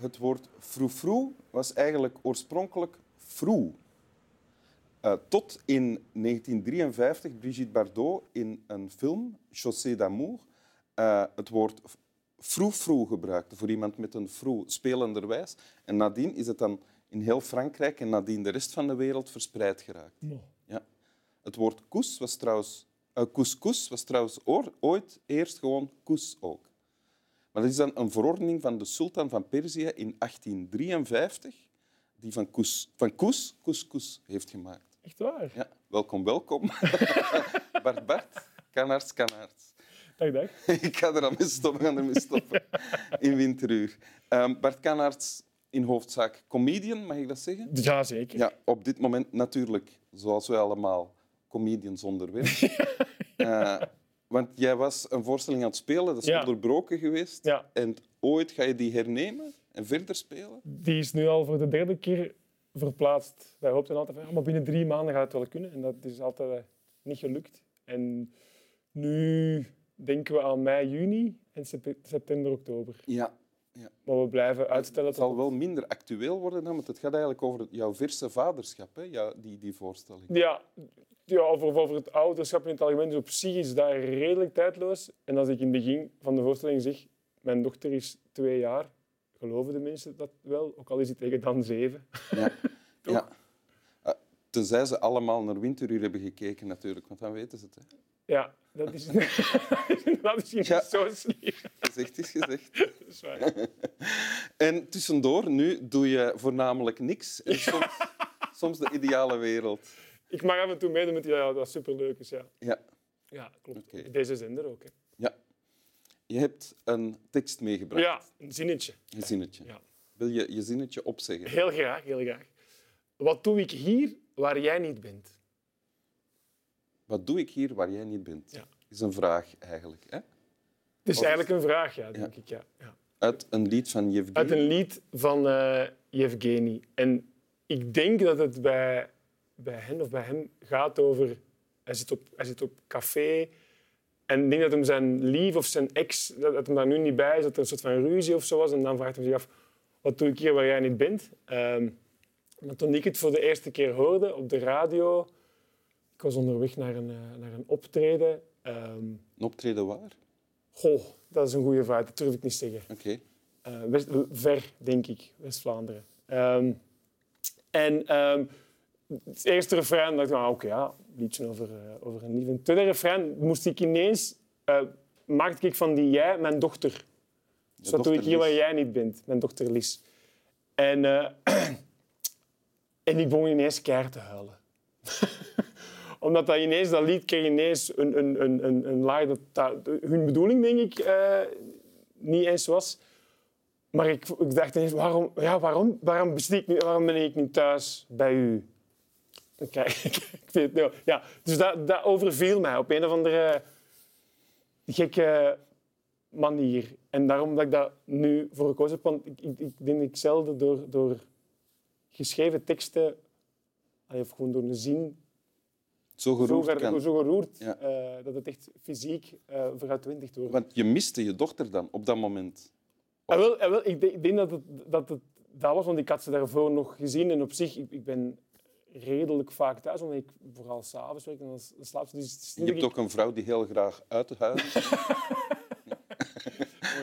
Het woord froufrou was eigenlijk oorspronkelijk froe. Uh, tot in 1953 Brigitte Bardot in een film, Chaussée d'amour, uh, het woord froufrou gebruikte voor iemand met een frou, spelenderwijs. En nadien is het dan in heel Frankrijk en nadien de rest van de wereld verspreid geraakt. No. Ja. Het woord koes was trouwens, uh, couscous was trouwens ooit eerst gewoon koes ook. Maar dat is dan een verordening van de sultan van Perzië in 1853, die van koes, van koes couscous heeft gemaakt. Echt waar? Ja, welkom, welkom. Bart, Bart, kanaarts, kanaarts. Dag, dag. Ik ga er aan mee stoppen, er mee stoppen. In winteruur. Um, Bart Kanaerts, in hoofdzaak comedian, mag ik dat zeggen? Ja, zeker. Ja, op dit moment natuurlijk, zoals wij allemaal, comedian zonder werk. uh, want jij was een voorstelling aan het spelen, dat is Ja. onderbroken geweest. Ja. En ooit ga je die hernemen en verder spelen? Die is nu al voor de derde keer verplaatst. Wij hoopten altijd van, ja, maar binnen drie maanden gaat het wel kunnen. En dat is altijd eh, niet gelukt. En nu denken we aan mei, juni en sep- september, oktober. Ja. Maar we blijven uitstellen Het zal wel minder actueel worden, dan, want het gaat eigenlijk over jouw verse vaderschap, hè? Ja, die, die voorstelling. Ja, ja over, over het ouderschap in het algemeen. Dus op zich is dat redelijk tijdloos. En als ik in het begin van de voorstelling zeg, mijn dochter is twee jaar, geloven de mensen dat wel, ook al is die tegen dan zeven. Ja. Toch? ja. Uh, tenzij ze allemaal naar Winteruur hebben gekeken, natuurlijk, want dan weten ze het. Hè. Ja, dat is, dat is Ja. niet zo slim. Gezegd is gezegd. Dat is waar. En tussendoor, nu doe je voornamelijk niks. En soms, soms de ideale wereld. Ik mag af en toe meedoen met die, ja, dat superleuk is. Ja, Ja. ja klopt. Op Deze zender ook. Hè. ja. Je hebt een tekst meegebracht. Ja, een zinnetje. Een zinnetje. Ja. Wil je je zinnetje opzeggen? Heel graag, heel graag. Wat doe ik hier waar jij niet bent? Wat doe ik hier waar jij niet bent? Ja. is een vraag eigenlijk. Hè? Het is eigenlijk een vraag, ja, denk Ja. ik. Ja. Ja. Uit een lied van Yevgeny. Uit een lied van eh Yevgeny. En ik denk dat het bij, bij hen of bij hem gaat over... Hij zit op, hij zit op café en ik denk dat hem zijn lief of zijn ex, dat, dat hem daar nu niet bij is, dat er een soort van ruzie of zo was. En dan vraagt hij zich af, wat doe ik hier waar jij niet bent? Ehm, maar toen ik het voor de eerste keer hoorde op de radio... Ik was onderweg naar een, eh, naar een optreden. Ehm, Een optreden waar? goh, dat is een goede vraag. Dat durf ik niet zeggen. Oké. Eh, ver, denk ik, West-Vlaanderen. Ehm, en het eerste refrein dacht ik, ah, oké, ja, liedje over, eh, over een lief. Het tweede refrein moest ik ineens, eh, maakte ik van die jij mijn dochter. Dus wat doe ik hier waar jij niet bent, mijn dochter Lies. En, eh, en ik begon ineens keihard te huilen. Omdat dat ineens, dat lied kreeg ineens een, een, een, een, een laag dat, dat hun bedoeling, denk ik, niet eens was. Maar ik, ik dacht ineens, waarom, ja, waarom, waarom, besteed ik niet, waarom ben ik niet thuis bij u? Ik niet. Ja, dus dat, dat overviel mij op een of andere gekke manier. En daarom dat ik dat nu voor gekozen heb, want ik, ik, ik denk ik zelden door, door geschreven teksten, of gewoon door een zin, Zo zo, geroerd ver- zo geroerd, Ja. eh, dat het echt fysiek uh, vooruitwendig wordt. Want je miste je dochter dan op dat moment. Ah, wel, ah, wel, ik, denk, ik denk dat het, dat het dat was, want ik had ze daarvoor nog gezien. En op zich, ik, ik ben redelijk vaak thuis, omdat ik vooral s'avonds werk en dan slaap. Dus Je hebt ook een vrouw die heel graag uit het huis. ik-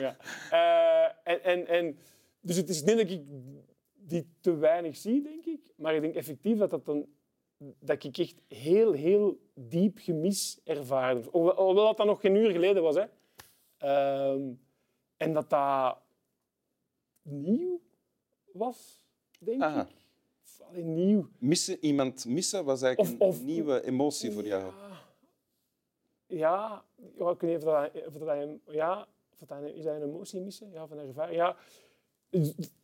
ja. Eh, en, en, en, dus het is niet dat ik die te weinig zie, denk ik. Maar ik denk effectief dat, dat, dan, dat ik echt heel, heel diep gemis ervaarde. Hoewel dat, dat nog geen uur geleden was. Hè. Ehm, en dat dat nieuw was, denk ik. Allee, nieuw. Missen, iemand missen was eigenlijk Of- of- een nieuwe emotie voor jou. Ja, ja, ik weet niet of dat, of dat een, ja, of dat is dat een emotie missen? Ja, van ervaring. Ja,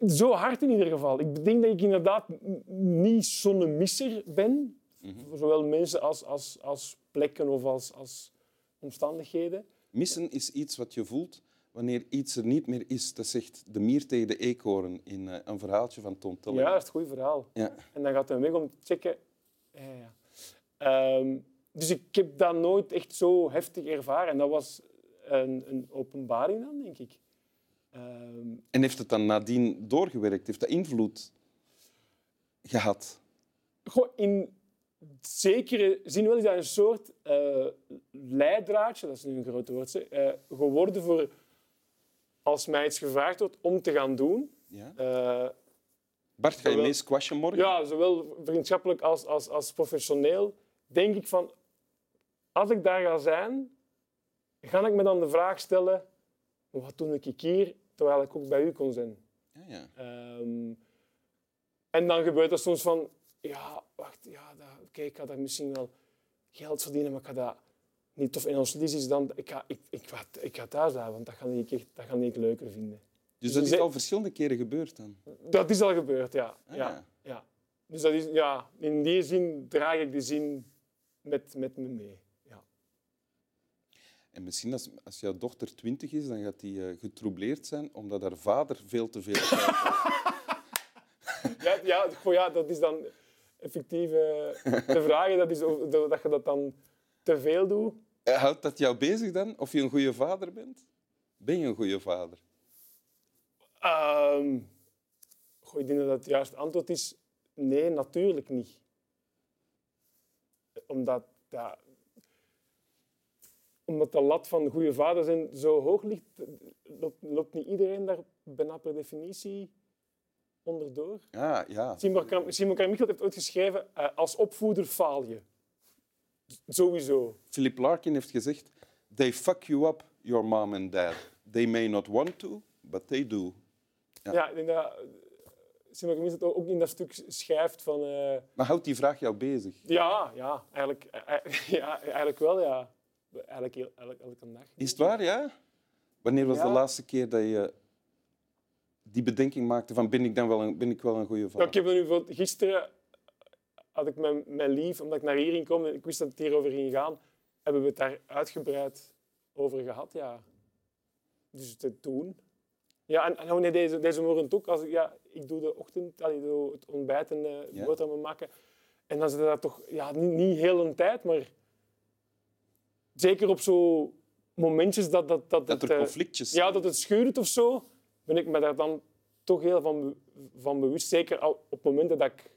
zo hard in ieder geval. Ik denk dat ik inderdaad niet zo'n misser ben. Mhm. Voor zowel mensen als, als, als plekken of als, als omstandigheden. Missen is iets wat je voelt wanneer iets er niet meer is. Dat zegt de mier tegen de eekhoorn in eh, een verhaaltje van Tom Tellegen. Ja, dat is een goed verhaal. Ja. En dan gaat hij weg om te checken. Ja, ja. Ehm, dus ik heb dat nooit echt zo heftig ervaren. En dat was een, een openbaring dan, denk ik. Ehm, En heeft het dan nadien doorgewerkt? Heeft dat invloed gehad? Goh, in zekere zin wel is dat een soort eh, leidraadje, dat is nu een groot woord, eh, geworden voor als mij iets gevraagd wordt om te gaan doen. Ja. Eh, Bart, ga je mee squashen morgen? ja, zowel vriendschappelijk als, als, als professioneel, denk ik van, als ik daar ga zijn, ga ik me dan de vraag stellen, wat doe ik hier, terwijl ik ook bij u kon zijn? Ja, ja. Ehm, en dan gebeurt er soms van, ja, wacht, ja, oké, ik ga daar misschien wel geld verdienen, maar ik ga dat niet tof. En ons liefst is dan, ik ga, ik, ik, ga, ik ga thuis blijven, want dat ga ik, echt, dat ga ik leuker vinden. Dus Dus dat is al verschillende keren gebeurd dan? Dat is al gebeurd, ja. Ah, ja, ja. ja. Dus dat is, ja, in die zin draag ik de zin met, met me mee. Ja. En misschien als, als jouw dochter twintig is, dan gaat die eh, getroubleerd zijn omdat haar vader veel te veel. Ja, ja, goh, ja, dat is dan effectief eh, de vraag, dat, is of- dat je dat dan te veel doet. Eh, Houdt dat jou bezig dan, of je een goede vader bent? Ben je een goede vader? Ehm goh, ik denk dat het juiste antwoord is nee, natuurlijk niet. Omdat, ja, omdat de lat van goede vader zijn zo hoog ligt, loopt, loopt niet iedereen daar bijna per definitie onderdoor. Ja, ja. Simon Carmichael heeft ooit geschreven, eh, als opvoeder faal je. Sowieso. Philip Larkin heeft gezegd: They fuck you up, your mom and dad. They may not want to, but they do. Ja. Ja, ik denk dat eh, Simon Carmichael ook in dat stuk schrijft van... eh, Maar houdt die vraag jou bezig? Ja, ja, eigenlijk, eh, ja, eigenlijk wel, ja. Eigenlijk, heel, eigenlijk elke dag. Is het waar, ja? Wanneer was Ja. de laatste keer dat je die bedenking maakte van ben ik dan wel een, ben ik wel een goede Ja, vader? ik heb er nu bijvoorbeeld gisteren had ik mijn, mijn lief, omdat ik naar hier ging komen en ik wist dat het hierover ging gaan, hebben we het daar uitgebreid over gehad, ja. Dus te doen. Ja, en, en oh nee, deze, deze morgen ook. Als ik, ja, ik doe de ochtend, allee, doe het ontbijt en uh, Ja. boterhammen maken. En dan zit dat toch, ja, niet, niet heel een tijd, maar zeker op zo momentjes dat, dat, dat, Dat het, er eh, conflictjes ja, dat het scheurt of zo, ben ik me daar dan toch heel van, van bewust. Zeker op momenten dat ik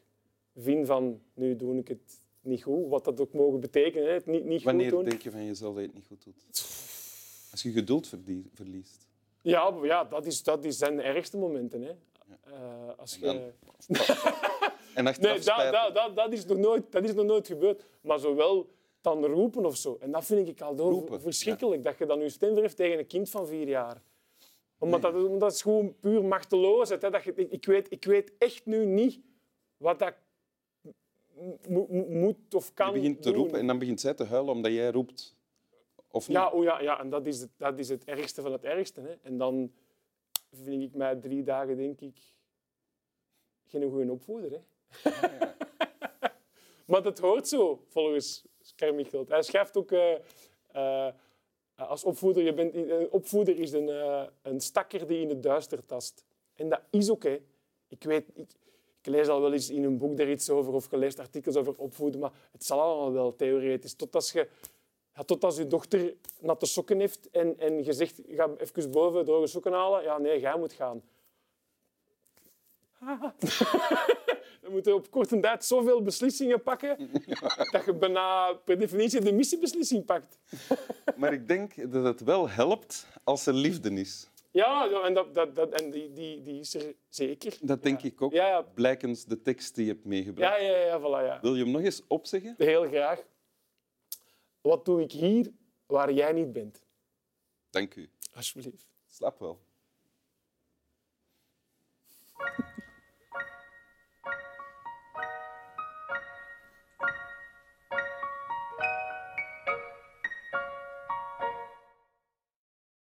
vind van, nu doe ik het niet goed, wat dat ook mogen betekenen, hè, het niet, niet Wanneer goed doen. denk je van jezelf dat je het niet goed doet? Als je geduld verliest. Ja, ja dat, is, dat is zijn de ergste momenten. Hè. Eh, als En je... En achteraf Nee, dat, dat, dat, dat, is nog nooit, dat is nog nooit gebeurd. Maar zowel dan roepen of zo. En dat vind ik al door verschrikkelijk, dat je dan je stem verheft tegen een kind van vier jaar. Omdat dat, dat is gewoon puur machteloosheid. Hè. Dat je, ik, ik, weet, ik weet echt nu niet wat dat mo- mo- moet of kan Je begint te doen. roepen en dan begint zij te huilen omdat jij roept. Of niet? Ja, oh ja, ja, en dat is, het, dat is het ergste van het ergste. Hè. En dan vind ik mij drie dagen, denk ik, geen goede opvoeder. Hè. maar dat hoort zo, volgens Carmichael. Hij schrijft ook... eh, eh, als opvoeder, je bent, een opvoeder is een, eh, een stakker die in het duister tast. En dat is hè. Ik weet... Ik, ik lees al wel eens in een boek daar iets over of je leest artikels over opvoeden, maar het zal allemaal wel theoretisch. Tot als je ja, tot als je dochter natte sokken heeft en, en je zegt, ga even boven droge sokken halen. Ja, nee, jij moet gaan. Dan moet je op korte tijd zoveel beslissingen pakken dat je bijna per definitie de missiebeslissing pakt. Maar ik denk dat het wel helpt als er liefde is. Ja, en, dat, dat, en die, die, die is er zeker. Dat denk ik ook. Blijkens de tekst die je hebt meegebracht. Ja, ja, ja, voilà, ja. Wil je hem nog eens opzeggen? Heel graag. Wat doe ik hier waar jij niet bent? Dank u. Alsjeblieft. Slap wel.